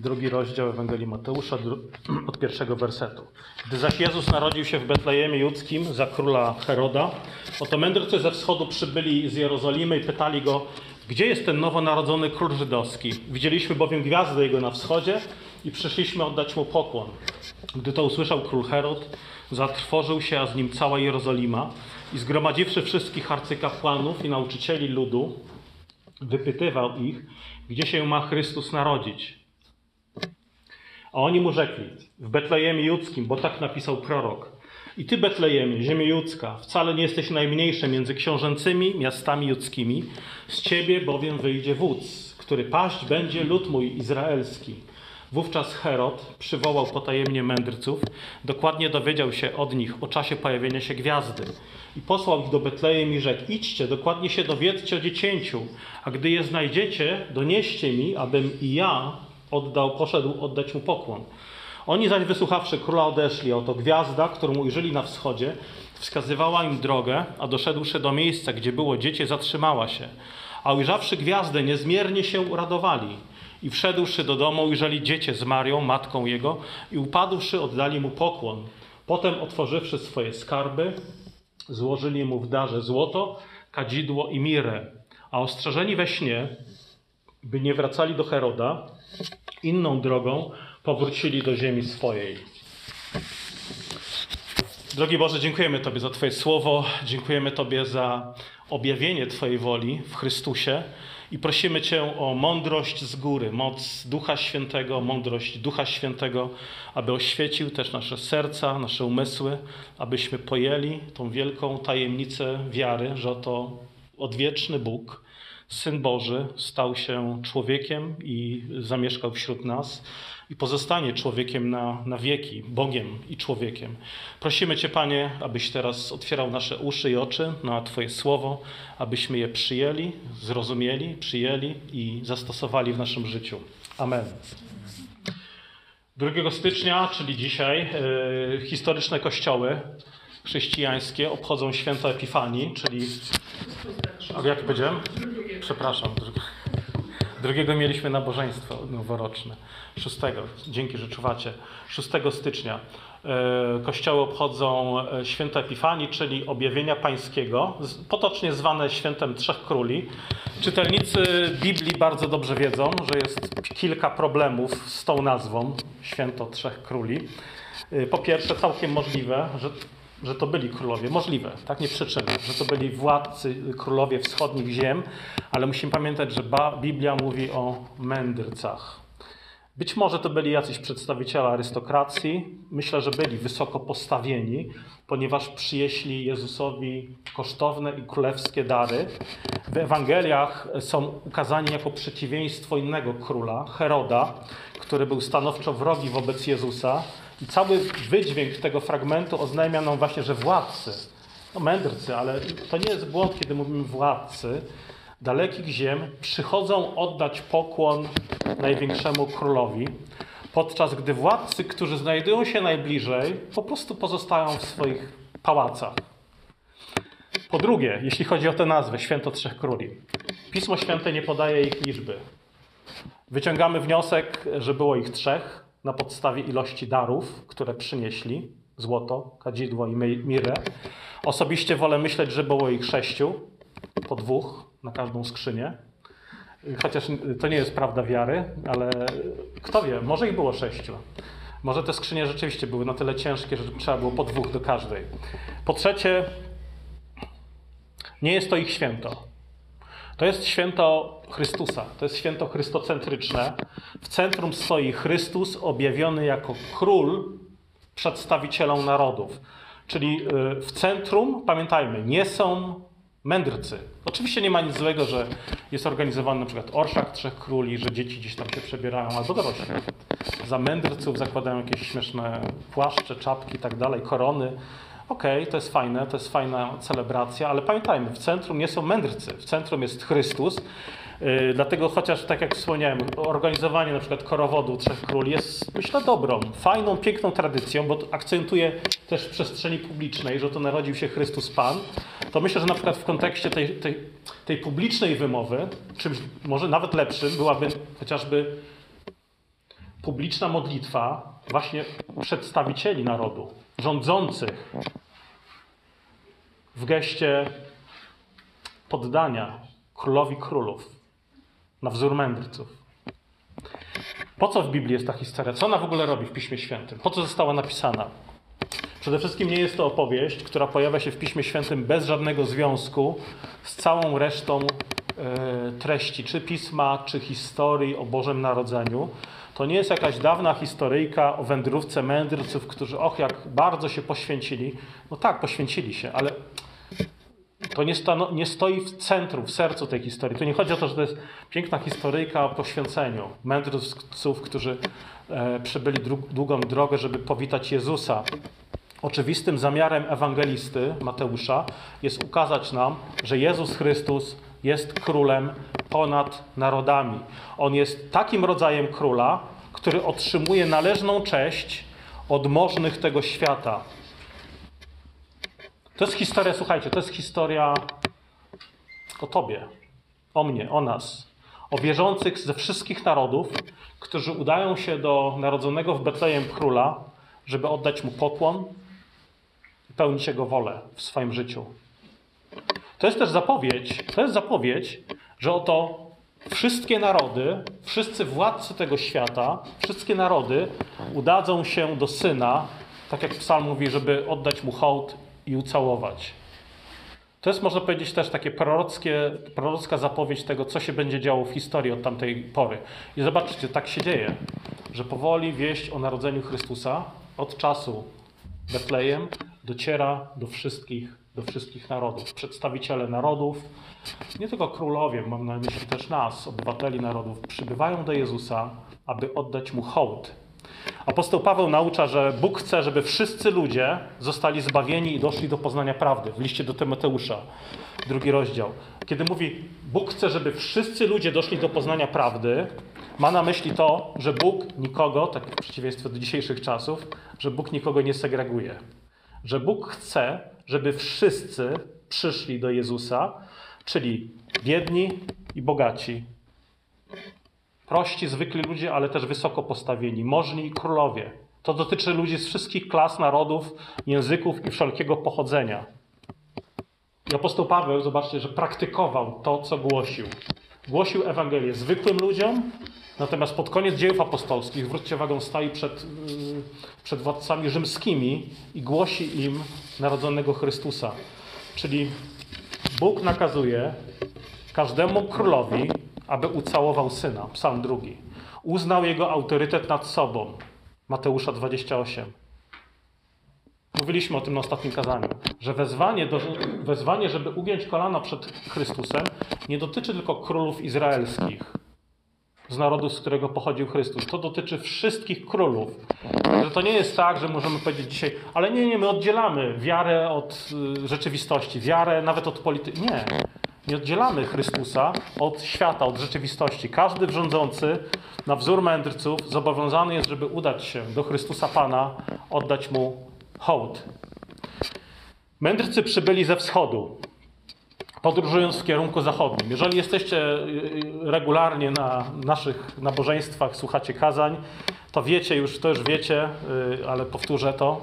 drugi rozdział Ewangelii Mateusza od pierwszego wersetu. Gdy zaś Jezus narodził się w Betlejemie Judzkim za króla Heroda, oto mędrcy ze wschodu przybyli z Jerozolimy i pytali go, gdzie jest ten nowonarodzony król żydowski? Widzieliśmy bowiem gwiazdę jego na wschodzie i przyszliśmy oddać mu pokłon. Gdy to usłyszał król Herod, zatrwożył się, a z nim cała Jerozolima i zgromadziwszy wszystkich arcykapłanów i nauczycieli ludu, wypytywał ich, gdzie się ma Chrystus narodzić. A oni mu rzekli, w Betlejemie Judzkim, bo tak napisał prorok. I ty, Betlejemie, ziemia judzka, wcale nie jesteś najmniejsze między książęcymi miastami judzkimi. Z ciebie bowiem wyjdzie wódz, który paść będzie lud mój izraelski. Wówczas Herod przywołał potajemnie mędrców, dokładnie dowiedział się od nich o czasie pojawienia się gwiazdy i posłał ich do Betlejem i rzekł: Idźcie, dokładnie się dowiedzcie o dziecięciu, a gdy je znajdziecie, donieście mi, abym i ja oddał, poszedł oddać mu pokłon. Oni zaś wysłuchawszy króla odeszli, oto gwiazda, którą ujrzeli na wschodzie, wskazywała im drogę, a doszedłszy do miejsca, gdzie było dziecię, zatrzymała się. A ujrzawszy gwiazdę, niezmiernie się uradowali. I wszedłszy do domu, ujrzeli dziecię z Marią, matką jego, i upadłszy, oddali mu pokłon. Potem, otworzywszy swoje skarby, złożyli mu w darze złoto, kadzidło i mirę. A ostrzeżeni we śnie, by nie wracali do Heroda, inną drogą powrócili do ziemi swojej. Drogi Boże, dziękujemy Tobie za Twoje słowo, dziękujemy Tobie za objawienie Twojej woli w Chrystusie i prosimy Cię o mądrość z góry, moc Ducha Świętego, mądrość Ducha Świętego, aby oświecił też nasze serca, nasze umysły, abyśmy pojęli tą wielką tajemnicę wiary, że oto odwieczny Bóg, Syn Boży, stał się człowiekiem i zamieszkał wśród nas i pozostanie człowiekiem na, na wieki, Bogiem i człowiekiem. Prosimy Cię, Panie, abyś teraz otwierał nasze uszy i oczy na Twoje słowo, abyśmy je przyjęli, zrozumieli, przyjęli i zastosowali w naszym życiu. Amen. 2 stycznia, czyli dzisiaj, e, historyczne kościoły chrześcijańskie obchodzą święto Epifanii, czyli. A jak powiedziałem? Przepraszam. Drugiego mieliśmy nabożeństwo noworoczne. 6. Dzięki, że czuwacie. 6 stycznia e, kościoły obchodzą e, święto Epifanii, czyli objawienia pańskiego, potocznie zwane świętem Trzech Króli. Czytelnicy Biblii bardzo dobrze wiedzą, że jest kilka problemów z tą nazwą święto Trzech Króli. E, po pierwsze, całkiem możliwe, że że to byli królowie. Możliwe, tak nie przyczyny, że to byli władcy, królowie wschodnich ziem, ale musimy pamiętać, że Biblia mówi o mędrcach. Być może to byli jacyś przedstawiciele arystokracji. Myślę, że byli wysoko postawieni, ponieważ przyjeśli Jezusowi kosztowne i królewskie dary. W Ewangeliach są ukazani jako przeciwieństwo innego króla, Heroda, który był stanowczo wrogi wobec Jezusa i cały wydźwięk tego fragmentu oznajmia nam właśnie, że władcy, no mędrcy, ale to nie jest błąd, kiedy mówimy władcy, dalekich ziem przychodzą oddać pokłon największemu królowi, podczas gdy władcy, którzy znajdują się najbliżej, po prostu pozostają w swoich pałacach. Po drugie, jeśli chodzi o tę nazwę, Święto Trzech Króli, Pismo Święte nie podaje ich liczby. Wyciągamy wniosek, że było ich trzech, na podstawie ilości darów, które przynieśli złoto, kadzidło i mirę. Osobiście wolę myśleć, że było ich sześciu, po dwóch na każdą skrzynię. Chociaż to nie jest prawda wiary, ale kto wie, może ich było sześciu. Może te skrzynie rzeczywiście były na tyle ciężkie, że trzeba było po dwóch do każdej. Po trzecie, nie jest to ich święto. To jest święto Chrystusa, to jest święto chrystocentryczne. W centrum stoi Chrystus objawiony jako król przedstawicielom narodów. Czyli y, w centrum, pamiętajmy, nie są mędrcy. Oczywiście nie ma nic złego, że jest organizowany na przykład orszak trzech króli, że dzieci gdzieś tam się przebierają, albo dorośli. Za mędrców zakładają jakieś śmieszne płaszcze, czapki i tak dalej, korony. Okej, okay, to jest fajne, to jest fajna celebracja, ale pamiętajmy, w centrum nie są mędrcy, w centrum jest Chrystus. Yy, dlatego chociaż, tak jak wspomniałem, organizowanie na przykład korowodu Trzech Króli jest, myślę, dobrą, fajną, piękną tradycją, bo akcentuje też w przestrzeni publicznej, że to narodził się Chrystus Pan, to myślę, że na przykład w kontekście tej, tej, tej publicznej wymowy, czymś może nawet lepszym byłaby chociażby publiczna modlitwa właśnie przedstawicieli narodu, rządzących w geście poddania królowi królów na wzór mędrców. Po co w Biblii jest ta historia? Co ona w ogóle robi w Piśmie Świętym? Po co została napisana? Przede wszystkim nie jest to opowieść, która pojawia się w Piśmie Świętym bez żadnego związku z całą resztą e, treści, czy pisma, czy historii o Bożym Narodzeniu. To nie jest jakaś dawna historyjka o wędrówce mędrców, którzy, och, jak bardzo się poświęcili. No tak, poświęcili się, ale to nie, stano, nie, stoi w centrum, w sercu tej historii. Tu nie chodzi o to, że to jest piękna historyjka o poświęceniu mędrców, którzy e, przebyli długą drogę, żeby powitać Jezusa. Oczywistym zamiarem ewangelisty Mateusza jest ukazać nam, że Jezus Chrystus jest królem ponad narodami. On jest takim rodzajem króla, który otrzymuje należną cześć od możnych tego świata. To jest historia, słuchajcie, to jest historia o Tobie, o mnie, o nas, o wierzących ze wszystkich narodów, którzy udają się do narodzonego w Betlejem króla, żeby oddać mu pokłon i pełnić jego wolę w swoim życiu. To jest też zapowiedź, to jest zapowiedź, że oto wszystkie narody, wszyscy władcy tego świata, wszystkie narody udadzą się do syna, tak jak psalm mówi, żeby oddać mu hołd i ucałować. To jest, można powiedzieć, też takie prorockie, prorocka zapowiedź tego, co się będzie działo w historii od tamtej pory. I zobaczcie, tak się dzieje, że powoli wieść o narodzeniu Chrystusa od czasu Betlejem dociera do wszystkich, do wszystkich narodów. Przedstawiciele narodów, nie tylko królowie, mam na myśli też nas, obywateli narodów, przybywają do Jezusa, aby oddać Mu hołd Apostoł Paweł naucza, że Bóg chce, żeby wszyscy ludzie zostali zbawieni i doszli do poznania prawdy. W liście do Tymoteusza, drugi rozdział. Kiedy mówi, Bóg chce, żeby wszyscy ludzie doszli do poznania prawdy, ma na myśli to, że Bóg nikogo, tak w przeciwieństwie do dzisiejszych czasów, że Bóg nikogo nie segreguje. Że Bóg chce, żeby wszyscy przyszli do Jezusa, czyli biedni i bogaci, Prości, zwykli ludzie, ale też wysoko postawieni, możni i królowie. To dotyczy ludzi z wszystkich klas, narodów, języków i wszelkiego pochodzenia. I apostoł Paweł, zobaczcie, że praktykował to, co głosił. Głosił Ewangelię zwykłym ludziom, natomiast pod koniec dziejów apostolskich, zwróćcie uwagę, stoi przed, mm, przed władcami rzymskimi i głosi im narodzonego Chrystusa. Czyli Bóg nakazuje każdemu królowi aby ucałował syna. Psalm drugi. Uznał jego autorytet nad sobą. Mateusza 28. Mówiliśmy o tym na ostatnim kazaniu, że wezwanie, do, wezwanie, żeby ugiąć kolana przed Chrystusem, nie dotyczy tylko królów izraelskich, z narodu, z którego pochodził Chrystus. To dotyczy wszystkich królów. Że to nie jest tak, że możemy powiedzieć dzisiaj, ale nie, nie, my oddzielamy wiarę od y, rzeczywistości, wiarę nawet od polityki. Nie. Nie oddzielamy Chrystusa od świata, od rzeczywistości. Każdy rządzący na wzór mędrców zobowiązany jest, żeby udać się do Chrystusa Pana, oddać Mu hołd. Mędrcy przybyli ze wschodu, podróżując w kierunku zachodnim. Jeżeli jesteście y, y, regularnie na naszych nabożeństwach, słuchacie kazań, to wiecie już, to już wiecie, y, ale powtórzę to,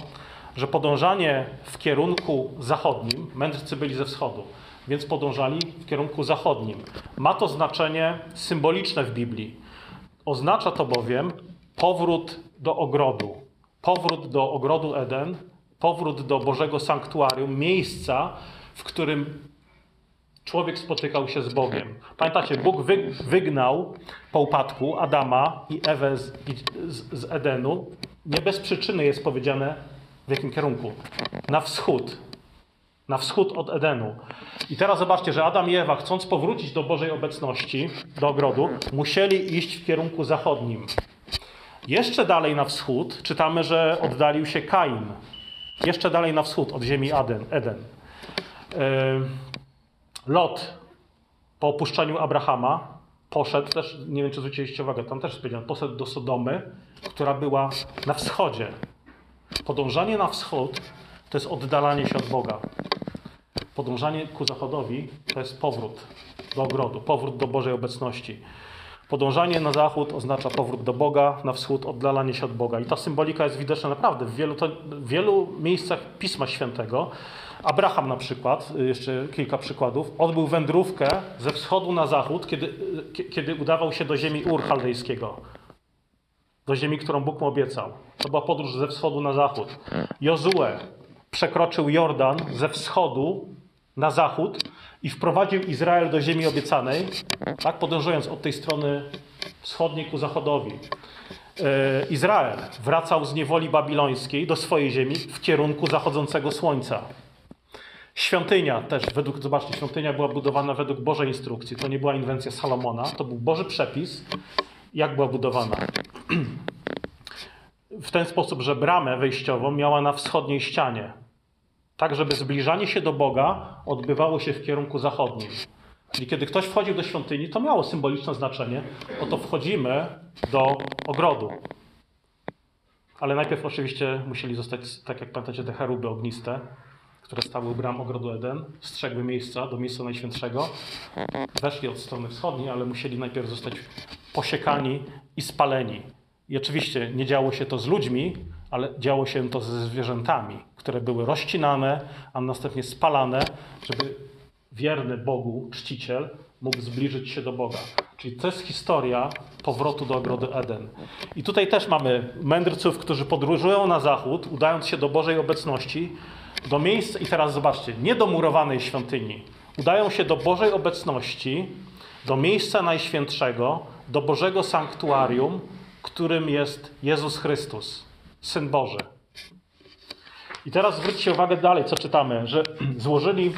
że podążanie w kierunku zachodnim, mędrcy byli ze wschodu, więc podążali w kierunku zachodnim. Ma to znaczenie symboliczne w Biblii. Oznacza to bowiem powrót do ogrodu. Powrót do ogrodu Eden, powrót do Bożego sanktuarium, miejsca, w którym człowiek spotykał się z Bogiem. Pamiętacie, Bóg wygnał po upadku Adama i Ewę z, z, Edenu. Nie bez przyczyny jest powiedziane w jakim kierunku? Na wschód na wschód od Edenu. I teraz zobaczcie, że Adam i Ewa, chcąc powrócić do Bożej obecności, do ogrodu, musieli iść w kierunku zachodnim. Jeszcze dalej na wschód czytamy, że oddalił się Kain. Jeszcze dalej na wschód od ziemi Aden, Eden. Lot po opuszczeniu Abrahama poszedł też, nie wiem czy zwróciliście uwagę, tam też powiedziałem, poszedł do Sodomy, która była na wschodzie. Podążanie na wschód to jest oddalanie się od Boga. Podążanie ku zachodowi to jest powrót do ogrodu, powrót do Bożej obecności. Podążanie na zachód oznacza powrót do Boga, na wschód oddalanie się od Boga. I ta symbolika jest widoczna naprawdę w wielu, w wielu miejscach Pisma Świętego. Abraham na przykład, jeszcze kilka przykładów, odbył wędrówkę ze wschodu na zachód, kiedy, kiedy udawał się do ziemi Ur Chaldejskiego. Do ziemi, którą Bóg mu obiecał. To była podróż ze wschodu na zachód. Jozue przekroczył Jordan ze wschodu na zachód i wprowadził Izrael do ziemi obiecanej, tak, podążając od tej strony wschodniej ku zachodowi. E, Izrael wracał z niewoli babilońskiej do swojej ziemi w kierunku zachodzącego słońca. Świątynia też, według, zobaczcie, świątynia była budowana według Bożej instrukcji. To nie była inwencja Salomona, to był Boży przepis, jak była budowana. W ten sposób, że bramę wejściową miała na wschodniej ścianie, tak żeby zbliżanie się do Boga odbywało się w kierunku zachodnim. Czyli kiedy ktoś wchodził do świątyni, to miało symboliczne znaczenie, oto wchodzimy do ogrodu. Ale najpierw oczywiście musieli zostać, tak jak pamiętacie, te cheruby ogniste, które stały u bram ogrodu Eden, strzegły miejsca do miejsca najświętszego. Weszli od strony wschodniej, ale musieli najpierw zostać posiekani i spaleni. I oczywiście nie działo się to z ludźmi, ale działo się to ze zwierzętami, które były rozcinane, a następnie spalane, żeby wierny Bogu czciciel mógł zbliżyć się do Boga. Czyli to jest historia powrotu do ogrodu Eden. I tutaj też mamy mędrców, którzy podróżują na zachód, udając się do Bożej obecności, do miejsca, i teraz zobaczcie, nie do murowanej świątyni. Udają się do Bożej obecności, do miejsca najświętszego, do Bożego sanktuarium, którym jest Jezus Chrystus, Syn Boży. I teraz zwróćcie uwagę dalej, co czytamy, że złożyli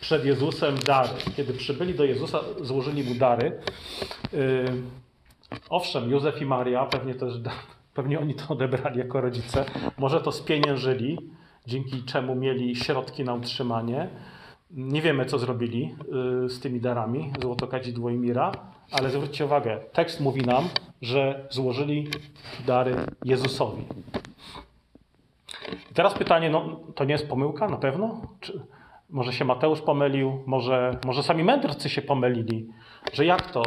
przed Jezusem dary. Kiedy przybyli do Jezusa, złożyli mu dary. Yy, owszem, Józef i Maria, pewnie też, pewnie oni to odebrali jako rodzice, może to spieniężyli, dzięki czemu mieli środki na utrzymanie. Nie wiemy, co zrobili yy, z tymi darami, złoto, kadzidło i mira, ale zwróćcie uwagę, tekst mówi nam, że złożyli dary Jezusowi. I teraz pytanie, no to nie jest pomyłka na pewno? Czy może się Mateusz pomylił, może, może sami mędrcy się pomylili, że jak to?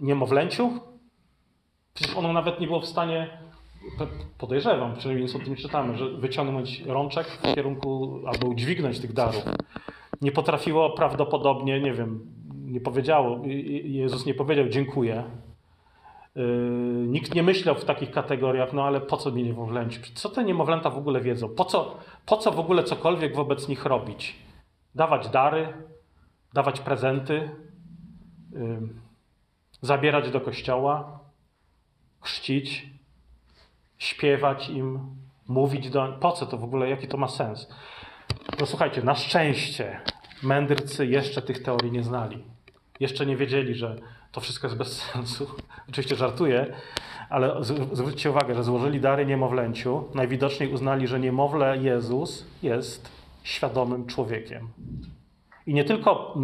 Niemowlęciu? Przecież ono nawet nie było w stanie, podejrzewam, przynajmniej o tym czytamy, że wyciągnąć rączek w kierunku albo udźwignąć tych darów. Nie potrafiło prawdopodobnie, nie wiem, nie powiedziało, Jezus nie powiedział dziękuję. Yy, nikt nie myślał w takich kategoriach, no ale po co mi niemowlęci? Co te niemowlęta w ogóle wiedzą? Po co, po co w ogóle cokolwiek wobec nich robić? Dawać dary, dawać prezenty, yy, zabierać do kościoła, chrzcić, śpiewać im, mówić do. Po co to w ogóle, jaki to ma sens? No słuchajcie, na szczęście mędrcy jeszcze tych teorii nie znali. Jeszcze nie wiedzieli, że to wszystko jest bez sensu. Oczywiście żartuję, ale zwróćcie uwagę, że złożyli dary niemowlęciu. Najwidoczniej uznali, że niemowlę Jezus jest świadomym człowiekiem. I nie tylko,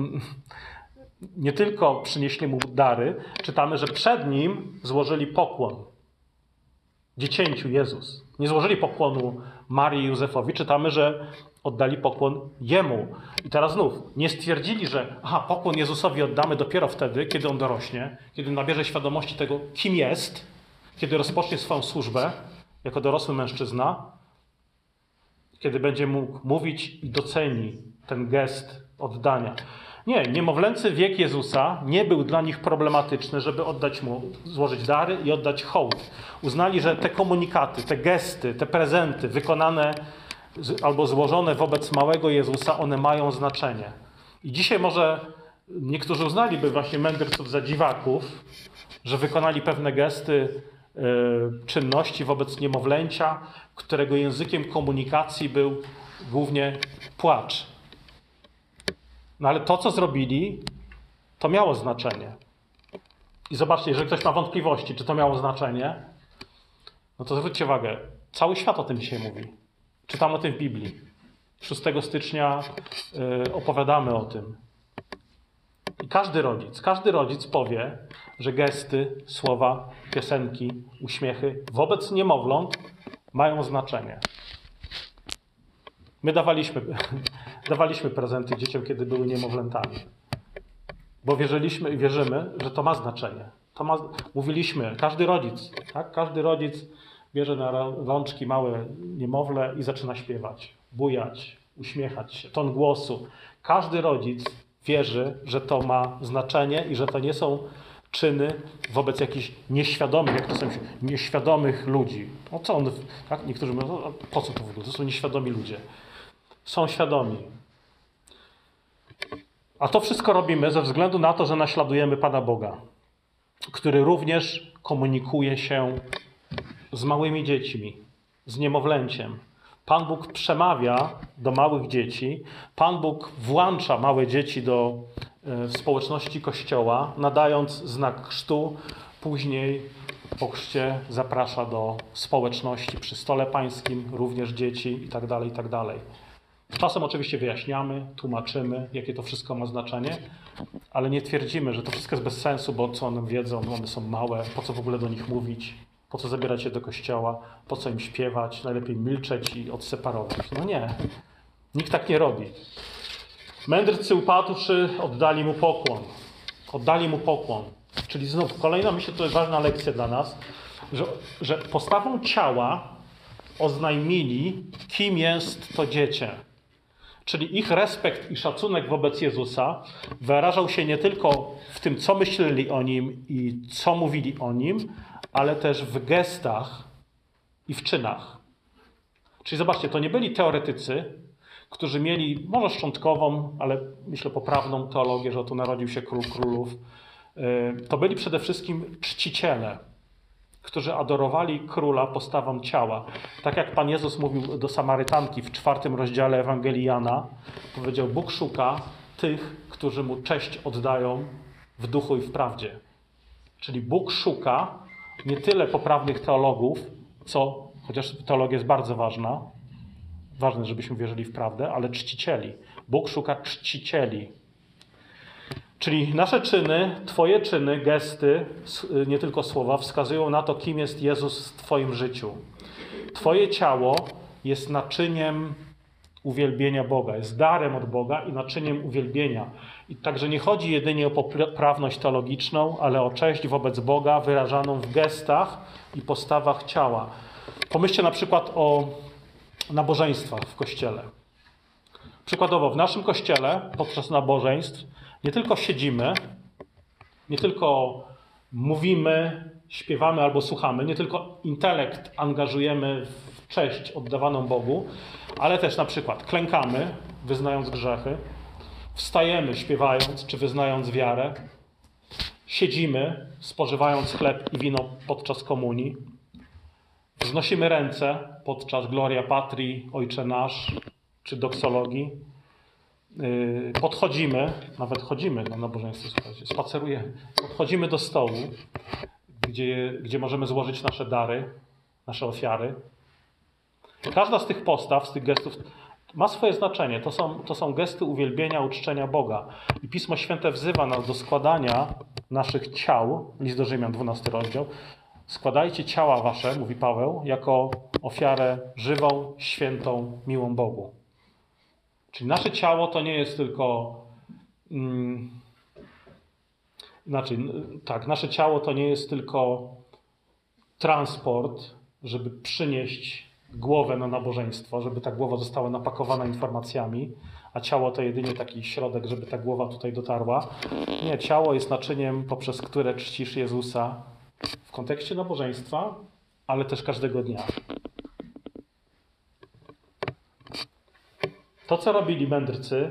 nie tylko przynieśli mu dary, czytamy, że przed nim złożyli pokłon. Dziecięciu Jezus. Nie złożyli pokłonu Marii i Józefowi. Czytamy, że oddali pokłon Jemu. I teraz znów, nie stwierdzili, że aha, pokłon Jezusowi oddamy dopiero wtedy, kiedy On dorośnie, kiedy nabierze świadomości tego, kim jest, kiedy rozpocznie swoją służbę jako dorosły mężczyzna, kiedy będzie mógł mówić i doceni ten gest oddania. Nie, niemowlęcy wiek Jezusa nie był dla nich problematyczny, żeby oddać mu, złożyć dary i oddać hołd. Uznali, że te komunikaty, te gesty, te prezenty wykonane albo złożone wobec małego Jezusa, one mają znaczenie. I dzisiaj może niektórzy uznaliby właśnie mędrców za dziwaków, że wykonali pewne gesty, yy, czynności wobec niemowlęcia, którego językiem komunikacji był głównie płacz. No ale to, co zrobili, to miało znaczenie. I zobaczcie, jeżeli ktoś ma wątpliwości, czy to miało znaczenie, no to zwróćcie uwagę, cały świat o tym dzisiaj mówi. Czytamy o tym w Biblii. 6 stycznia y, opowiadamy o tym. I każdy rodzic, każdy rodzic powie, że gesty, słowa, piosenki, uśmiechy wobec niemowląt mają znaczenie. My dawaliśmy, dawaliśmy prezenty dzieciom, kiedy były niemowlętami. Bo wierzyliśmy i wierzymy, że to ma znaczenie. To ma, mówiliśmy, każdy rodzic, tak? Każdy rodzic bierze na rączki małe niemowlę i zaczyna śpiewać, bujać, uśmiechać się, ton głosu. Każdy rodzic wierzy, że to ma znaczenie i że to nie są czyny wobec jakichś nieświadomych, jak to są nieświadomych ludzi. No co on, tak? Niektórzy mówią, no, po co to w ogóle? To są nieświadomi ludzie. Są świadomi. A to wszystko robimy ze względu na to, że naśladujemy Pana Boga, który również komunikuje się z małymi dziećmi, z niemowlęciem. Pan Bóg przemawia do małych dzieci, Pan Bóg włącza małe dzieci do e, społeczności Kościoła, nadając znak chrztu, później po chrzcie zaprasza do społeczności przy stole pańskim, również dzieci itd., tak itd. Czasem oczywiście wyjaśniamy, tłumaczymy, jakie to wszystko ma znaczenie, ale nie twierdzimy, że to wszystko jest bez sensu, bo co one wiedzą, one są małe, po co w ogóle do nich mówić, po co zabierać je do kościoła, po co im śpiewać, najlepiej milczeć i odseparować. No nie, nikt tak nie robi. Mędrcy upadłszy oddali mu pokłon. Oddali mu pokłon. Czyli znów kolejna, myślę, to jest ważna lekcja dla nas, że, że postawą ciała oznajmili, kim jest to dziecię. Czyli ich respekt i szacunek wobec Jezusa wyrażał się nie tylko w tym, co myśleli o nim i co mówili o nim, ale też w gestach i w czynach. Czyli zobaczcie, to nie byli teoretycy, którzy mieli może szczątkową, ale myślę poprawną teologię, że oto narodził się król królów. Y, to byli przede wszystkim czciciele, którzy adorowali króla postawą ciała. Tak jak Pan Jezus mówił do Samarytanki w czwartym rozdziale Ewangelii Jana, powiedział: Bóg szuka tych, którzy mu cześć oddają w duchu i w prawdzie. Czyli Bóg szuka nie tyle poprawnych teologów, co, chociaż teologia jest bardzo ważna, ważne, żebyśmy wierzyli w prawdę, ale czcicieli. Bóg szuka czcicieli. Czyli nasze czyny, Twoje czyny, gesty, nie tylko słowa, wskazują na to, kim jest Jezus w Twoim życiu. Twoje ciało jest naczyniem uwielbienia Boga, jest darem od Boga i naczyniem uwielbienia. I także nie chodzi jedynie o poprawność teologiczną, ale o cześć wobec Boga wyrażaną w gestach i postawach ciała. Pomyślcie na przykład o nabożeństwach w kościele. Przykładowo, w naszym kościele podczas nabożeństw nie tylko siedzimy, nie tylko mówimy, śpiewamy albo słuchamy, nie tylko intelekt angażujemy w cześć oddawaną Bogu, ale też na przykład klękamy, wyznając grzechy, wstajemy śpiewając czy wyznając wiarę, siedzimy, spożywając chleb i wino podczas komunii, wznosimy ręce podczas Gloria Patri, Ojcze Nasz czy doksologii, podchodzimy, nawet chodzimy na nabożeństwo, słuchajcie, spacerujemy, podchodzimy do stołu, gdzie, gdzie możemy złożyć nasze dary, nasze ofiary. Każda z tych postaw, z tych gestów ma swoje znaczenie. To są, to są gesty uwielbienia, uczczenia Boga. I Pismo Święte wzywa nas do składania naszych ciał, list do Rzymian, 12 rozdział. Składajcie ciała wasze, mówi Paweł, jako ofiarę żywą, świętą, miłą Bogu. Czyli nasze ciało to nie jest tylko. Mm, znaczy, tak, nasze ciało to nie jest tylko transport, żeby przynieść głowę na nabożeństwo, żeby ta głowa została napakowana informacjami, a ciało to jedynie taki środek, żeby ta głowa tutaj dotarła. Nie, ciało jest naczyniem, poprzez które czcisz Jezusa w kontekście nabożeństwa, ale też każdego dnia. To, co robili mędrcy,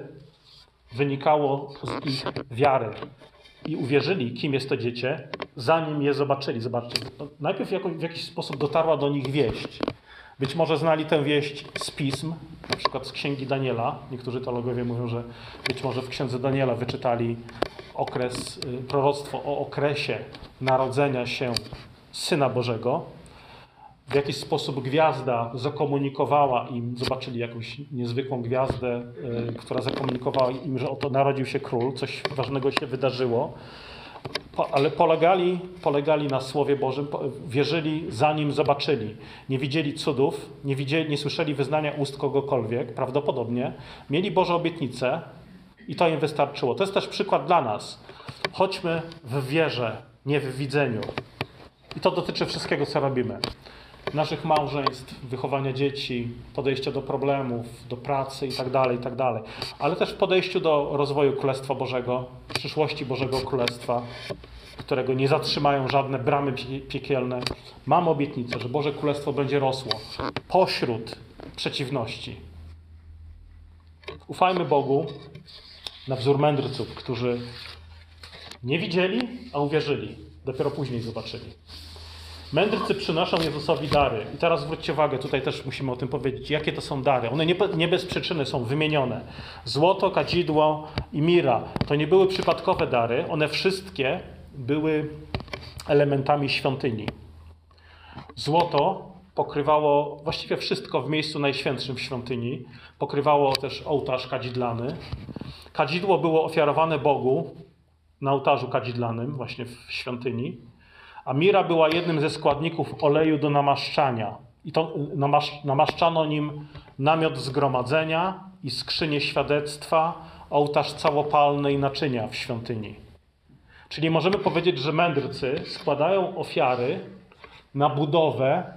wynikało z ich wiary i uwierzyli, kim jest to dziecię, zanim je zobaczyli. Zobaczcie, najpierw w jakiś sposób dotarła do nich wieść. Być może znali tę wieść z pism, na przykład z księgi Daniela. Niektórzy teologowie mówią, że być może w księdze Daniela wyczytali okres, y, proroctwo o okresie narodzenia się Syna Bożego. W jakiś sposób gwiazda zakomunikowała im, zobaczyli jakąś niezwykłą gwiazdę, y, która zakomunikowała im, że oto narodził się król, coś ważnego się wydarzyło ale polegali, polegali na Słowie Bożym, wierzyli zanim zobaczyli. Nie widzieli cudów, nie, widzieli, nie słyszeli wyznania ust kogokolwiek, prawdopodobnie. Mieli Boże obietnice i to im wystarczyło. To jest też przykład dla nas. Chodźmy w wierze nie w widzeniu. I to dotyczy wszystkiego, co robimy. Naszych małżeństw, wychowania dzieci, podejścia do problemów, do pracy itd., tak itd. Tak Ale też w podejściu do rozwoju Królestwa Bożego, przyszłości Bożego Królestwa, którego nie zatrzymają żadne bramy piekielne. Mam obietnicę, że Boże Królestwo będzie rosło pośród przeciwności. Ufajmy Bogu na wzór mędrców, którzy nie widzieli, a uwierzyli. Dopiero później zobaczyli. Mędrcy przynoszą Jezusowi dary. I teraz zwróćcie uwagę, tutaj też musimy o tym powiedzieć, jakie to są dary. One nie, nie, bez przyczyny są wymienione. Złoto, kadzidło i mira to nie były przypadkowe dary, one wszystkie były elementami świątyni. Złoto pokrywało właściwie wszystko w miejscu najświętszym w świątyni. Pokrywało też ołtarz kadzidlany. Kadzidło było ofiarowane Bogu na ołtarzu kadzidlanym, właśnie w świątyni. A mira była jednym ze składników oleju do namaszczania. I to namaszczano nim namiot zgromadzenia i skrzynię świadectwa, ołtarz całopalny i naczynia w świątyni. Czyli możemy powiedzieć, że mędrcy składają ofiary na budowę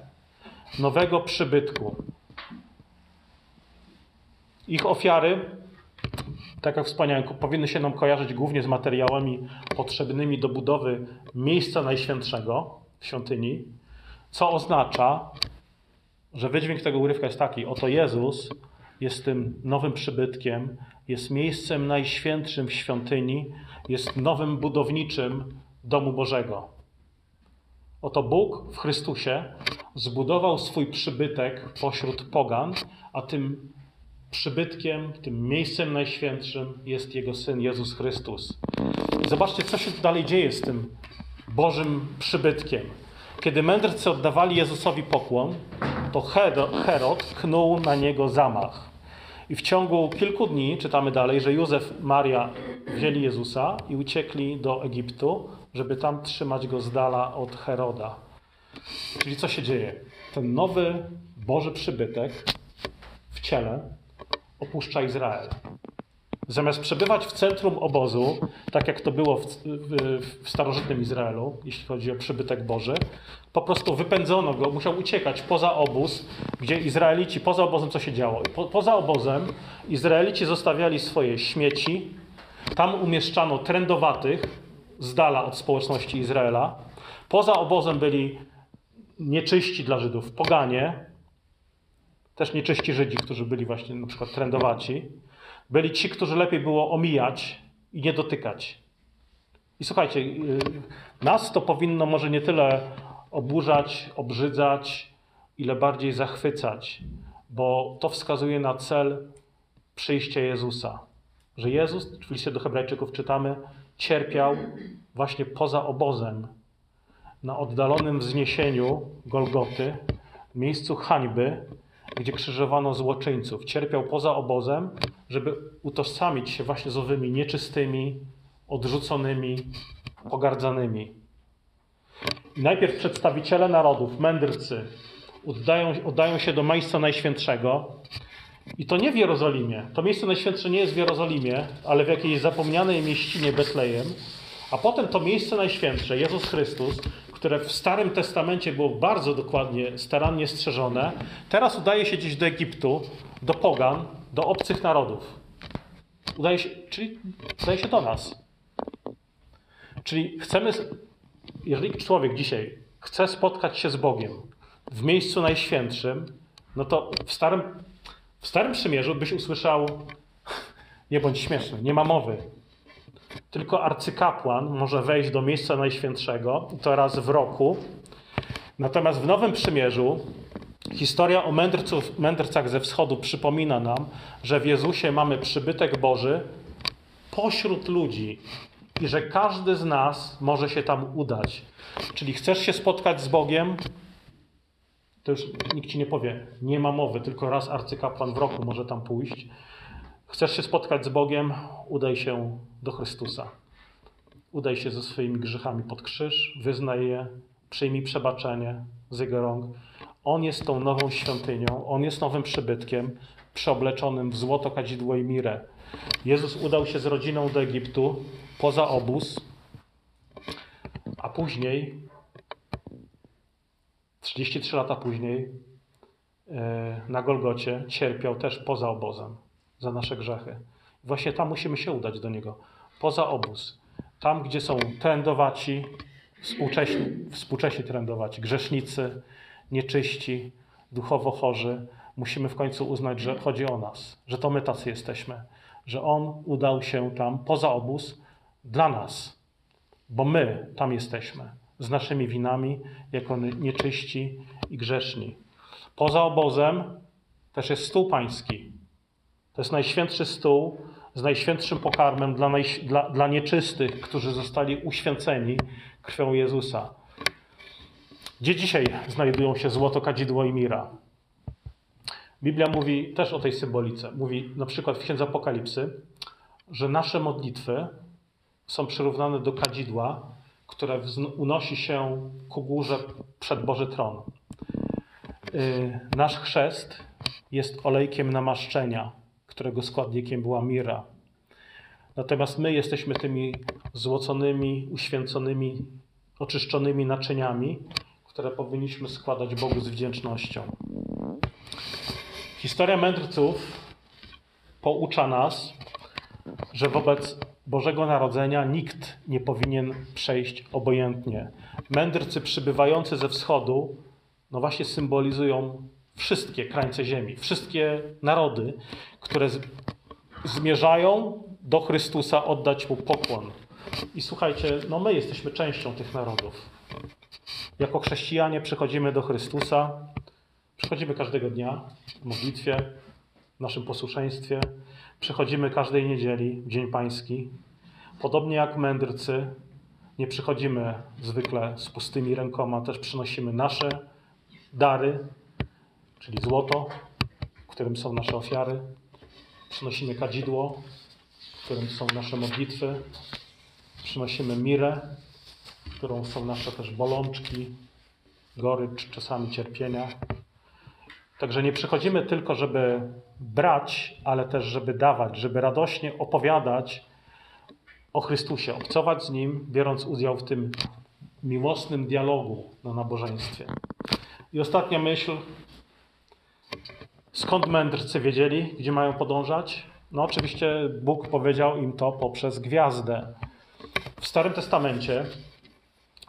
nowego przybytku. Ich ofiary, tak jak wspomniałem, powinny się nam kojarzyć głównie z materiałami potrzebnymi do budowy miejsca najświętszego w świątyni, co oznacza, że wydźwięk tego urywka jest taki: oto Jezus jest tym nowym przybytkiem, jest miejscem najświętszym w świątyni, jest nowym budowniczym domu Bożego. Oto Bóg w Chrystusie zbudował swój przybytek pośród pogan, a tym przybytkiem, tym miejscem najświętszym jest Jego Syn Jezus Chrystus. I zobaczcie, co się dalej dzieje z tym Bożym przybytkiem. Kiedy mędrcy oddawali Jezusowi pokłon, to Herod knuł na niego zamach. I w ciągu kilku dni czytamy dalej, że Józef, Maria wzięli Jezusa i uciekli do Egiptu, żeby tam trzymać go z dala od Heroda. Czyli co się dzieje? Ten nowy Boży przybytek w ciele opuszcza Izrael. Zamiast przebywać w centrum obozu, tak jak to było w, w, w, starożytnym Izraelu, jeśli chodzi o przybytek Boży, po prostu wypędzono go, musiał uciekać poza obóz, gdzie Izraelici, poza obozem co się działo? Po, poza obozem Izraelici zostawiali swoje śmieci, tam umieszczano trędowatych z dala od społeczności Izraela. Poza obozem byli nieczyści dla Żydów, poganie, też nieczyści Żydzi, którzy byli właśnie na przykład trędowaci. Byli ci, którzy lepiej było omijać i nie dotykać. I słuchajcie, y, nas to powinno może nie tyle oburzać, obrzydzać, ile bardziej zachwycać, bo to wskazuje na cel przyjścia Jezusa. Że Jezus, w liście do Hebrajczyków czytamy, cierpiał właśnie poza obozem, na oddalonym wzniesieniu Golgoty, miejscu hańby, gdzie krzyżowano złoczyńców. Cierpiał poza obozem, żeby utożsamić się właśnie z owymi nieczystymi, odrzuconymi, pogardzanymi. I najpierw przedstawiciele narodów, mędrcy, oddają, oddają się do miejsca najświętszego. I to nie w Jerozolimie. To miejsce najświętsze nie jest w Jerozolimie, ale w jakiejś zapomnianej mieścinie Betlejem. A potem to miejsce najświętsze, Jezus Chrystus, które w Starym Testamencie było bardzo dokładnie, starannie strzeżone, teraz udaje się gdzieś do Egiptu, do pogan, do obcych narodów. Udaje się, czyli udaje się do nas. Czyli chcemy, jeżeli człowiek dzisiaj chce spotkać się z Bogiem w miejscu najświętszym, no to w Starym, w starym Przymierzu byś usłyszał, nie bądź śmieszny, nie ma mowy. Tylko arcykapłan może wejść do miejsca najświętszego, i to raz w roku. Natomiast w Nowym Przymierzu historia o mędrców, mędrcach ze wschodu przypomina nam, że w Jezusie mamy przybytek Boży pośród ludzi i że każdy z nas może się tam udać. Czyli chcesz się spotkać z Bogiem, to już nikt ci nie powie, nie ma mowy, tylko raz arcykapłan w roku może tam pójść. Chcesz się spotkać z Bogiem? Udaj się do Chrystusa. Udaj się ze swoimi grzechami pod krzyż, wyznaj je, przyjmij przebaczenie z Jego rąk. On jest tą nową świątynią, On jest nowym przybytkiem, przeobleczonym w złoto, kadzidło i mirę. Jezus udał się z rodziną do Egiptu, poza obóz, a później, 33 lata później, e, na Golgocie cierpiał też poza obozem za nasze grzechy. Właśnie tam musimy się udać do Niego. Poza obóz. Tam, gdzie są trendowaci, współcześni, współcześni trendowaci, grzesznicy, nieczyści, duchowo chorzy, musimy w końcu uznać, że chodzi o nas, że to my tacy jesteśmy, że On udał się tam poza obóz dla nas, bo my tam jesteśmy z naszymi winami, jako nieczyści i grzeszni. Poza obozem też jest stół pański. To jest najświętszy stół z najświętszym pokarmem dla, dla, dla nieczystych, którzy zostali uświęceni krwią Jezusa. Gdzie dzisiaj znajdują się złoto, kadzidło i mira? Biblia mówi też o tej symbolice. Mówi na przykład w Księdze Apokalipsy, że nasze modlitwy są przyrównane do kadzidła, które unosi się ku górze przed Boży Tron. Y, nasz chrzest jest olejkiem namaszczenia, którego składnikiem była mira. Natomiast my jesteśmy tymi złoconymi, uświęconymi, oczyszczonymi naczyniami, które powinniśmy składać Bogu z wdzięcznością. Historia mędrców poucza nas, że wobec Bożego Narodzenia nikt nie powinien przejść obojętnie. Mędrcy przybywający ze wschodu, no właśnie symbolizują wszystkie krańce ziemi, wszystkie narody, które zmierzają do Chrystusa oddać Mu pokłon. I słuchajcie, no my jesteśmy częścią tych narodów. Jako chrześcijanie przychodzimy do Chrystusa, przychodzimy każdego dnia w modlitwie, w naszym posłuszeństwie, przychodzimy każdej niedzieli, w Dzień Pański. Podobnie jak mędrcy, nie przychodzimy zwykle z pustymi rękoma, też przynosimy nasze dary, czyli złoto, w którym są nasze ofiary. Przynosimy kadzidło, w którym są nasze modlitwy. Przynosimy mirę, którą są nasze też bolączki, gorycz, czasami cierpienia. Także nie przychodzimy tylko, żeby brać, ale też, żeby dawać, żeby radośnie opowiadać o Chrystusie, obcować z Nim, biorąc udział w tym miłosnym dialogu na nabożeństwie. I ostatnia myśl. Skąd mędrcy wiedzieli, gdzie mają podążać? No oczywiście Bóg powiedział im to poprzez gwiazdę. W Starym Testamencie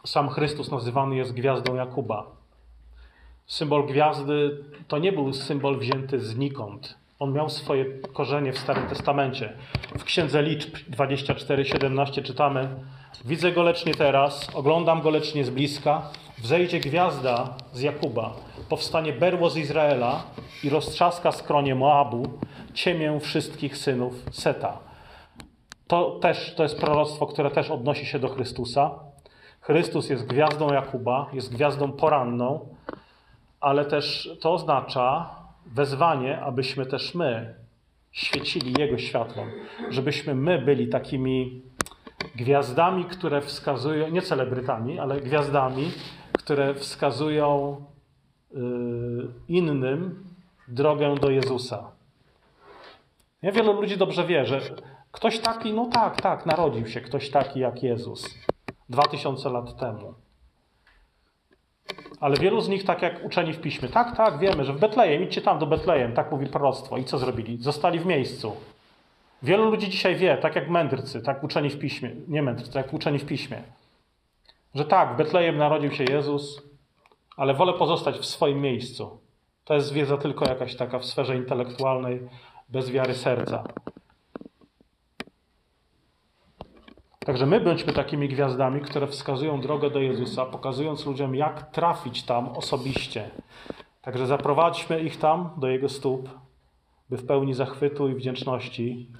sam Chrystus nazywany jest gwiazdą Jakuba. Symbol gwiazdy to nie był symbol wzięty znikąd. On miał swoje korzenie w Starym Testamencie. W Księdze Liczb 24:17 czytamy: Widzę go lecz nie teraz, oglądam go lecz nie z bliska. Wzejdzie gwiazda z Jakuba, powstanie berło z Izraela i roztrzaska skronie Moabu, ciemię wszystkich synów Seta. To też to jest proroctwo, które też odnosi się do Chrystusa. Chrystus jest gwiazdą Jakuba, jest gwiazdą poranną, ale też to oznacza wezwanie, abyśmy też my świecili Jego światłem, żebyśmy my byli takimi gwiazdami, które wskazują, nie celebrytami, ale gwiazdami, które wskazują y, innym drogę do Jezusa. Ja wielu ludzi dobrze wie, że ktoś taki, no tak, tak, narodził się ktoś taki jak Jezus dwa tysiące lat temu. Ale wielu z nich, tak jak uczeni w piśmie, tak, tak, wiemy, że w Betlejem, idźcie tam do Betlejem, tak mówi proroctwo. I co zrobili? Zostali w miejscu. Wielu ludzi dzisiaj wie, tak jak mędrcy, tak uczeni w piśmie, nie mędrcy, tak uczeni w piśmie, że tak, w Betlejem narodził się Jezus, ale wolę pozostać w swoim miejscu. To jest wiedza tylko jakaś taka w sferze intelektualnej, bez wiary serca. Także my bądźmy takimi gwiazdami, które wskazują drogę do Jezusa, pokazując ludziom, jak trafić tam osobiście. Także zaprowadźmy ich tam do Jego stóp, by w pełni zachwytu i wdzięczności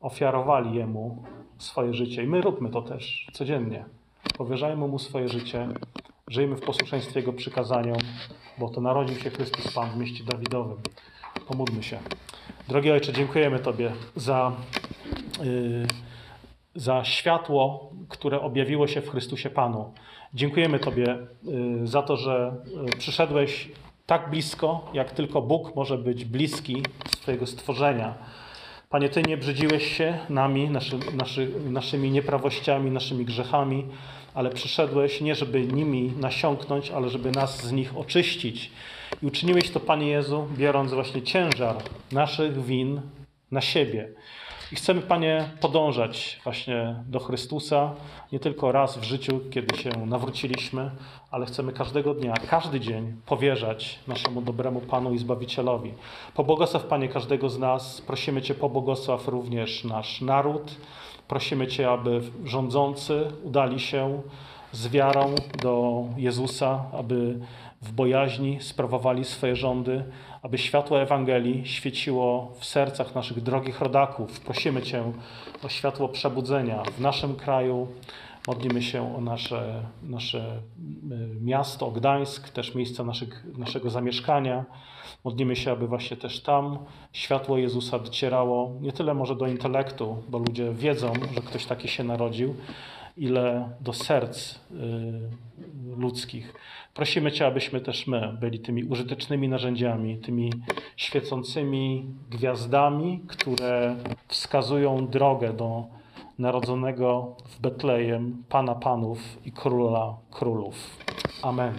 ofiarowali Jemu swoje życie. I my róbmy to też codziennie. Powierzajmy Mu swoje życie, żyjmy w posłuszeństwie Jego przykazaniom, bo to narodził się Chrystus Pan w mieście Dawidowym. Pomódlmy się. Drogi Ojcze, dziękujemy Tobie za, yy, za światło, które objawiło się w Chrystusie Panu. Dziękujemy Tobie yy, za to, że yy, przyszedłeś tak blisko, jak tylko Bóg może być bliski swojego stworzenia. Panie, Ty nie brzydziłeś się nami, naszy, naszy, naszymi nieprawościami, naszymi grzechami, ale przyszedłeś nie, żeby nimi nasiąknąć, ale żeby nas z nich oczyścić. I uczyniłeś to, Panie Jezu, biorąc właśnie ciężar naszych win na siebie. I chcemy, Panie, podążać właśnie do Chrystusa, nie tylko raz w życiu, kiedy się nawróciliśmy, ale chcemy każdego dnia, każdy dzień powierzać naszemu dobremu Panu i Zbawicielowi. Pobłogosław, Panie, każdego z nas. Prosimy Cię, pobłogosław również nasz naród. Prosimy Cię, aby rządzący udali się z wiarą do Jezusa, aby w bojaźni sprawowali swoje rządy, aby światło Ewangelii świeciło w sercach naszych drogich rodaków. Prosimy Cię o światło przebudzenia w naszym kraju. Modlimy się o nasze, nasze y, miasto, o Gdańsk, też miejsca naszych, naszego zamieszkania. Modlimy się, aby właśnie też tam światło Jezusa docierało nie tyle może do intelektu, bo ludzie wiedzą, że ktoś taki się narodził, ile do serc y, ludzkich. Prosimy Cię, abyśmy też my byli tymi użytecznymi narzędziami, tymi świecącymi gwiazdami, które wskazują drogę do narodzonego w Betlejem Pana Panów i Króla Królów. Amen.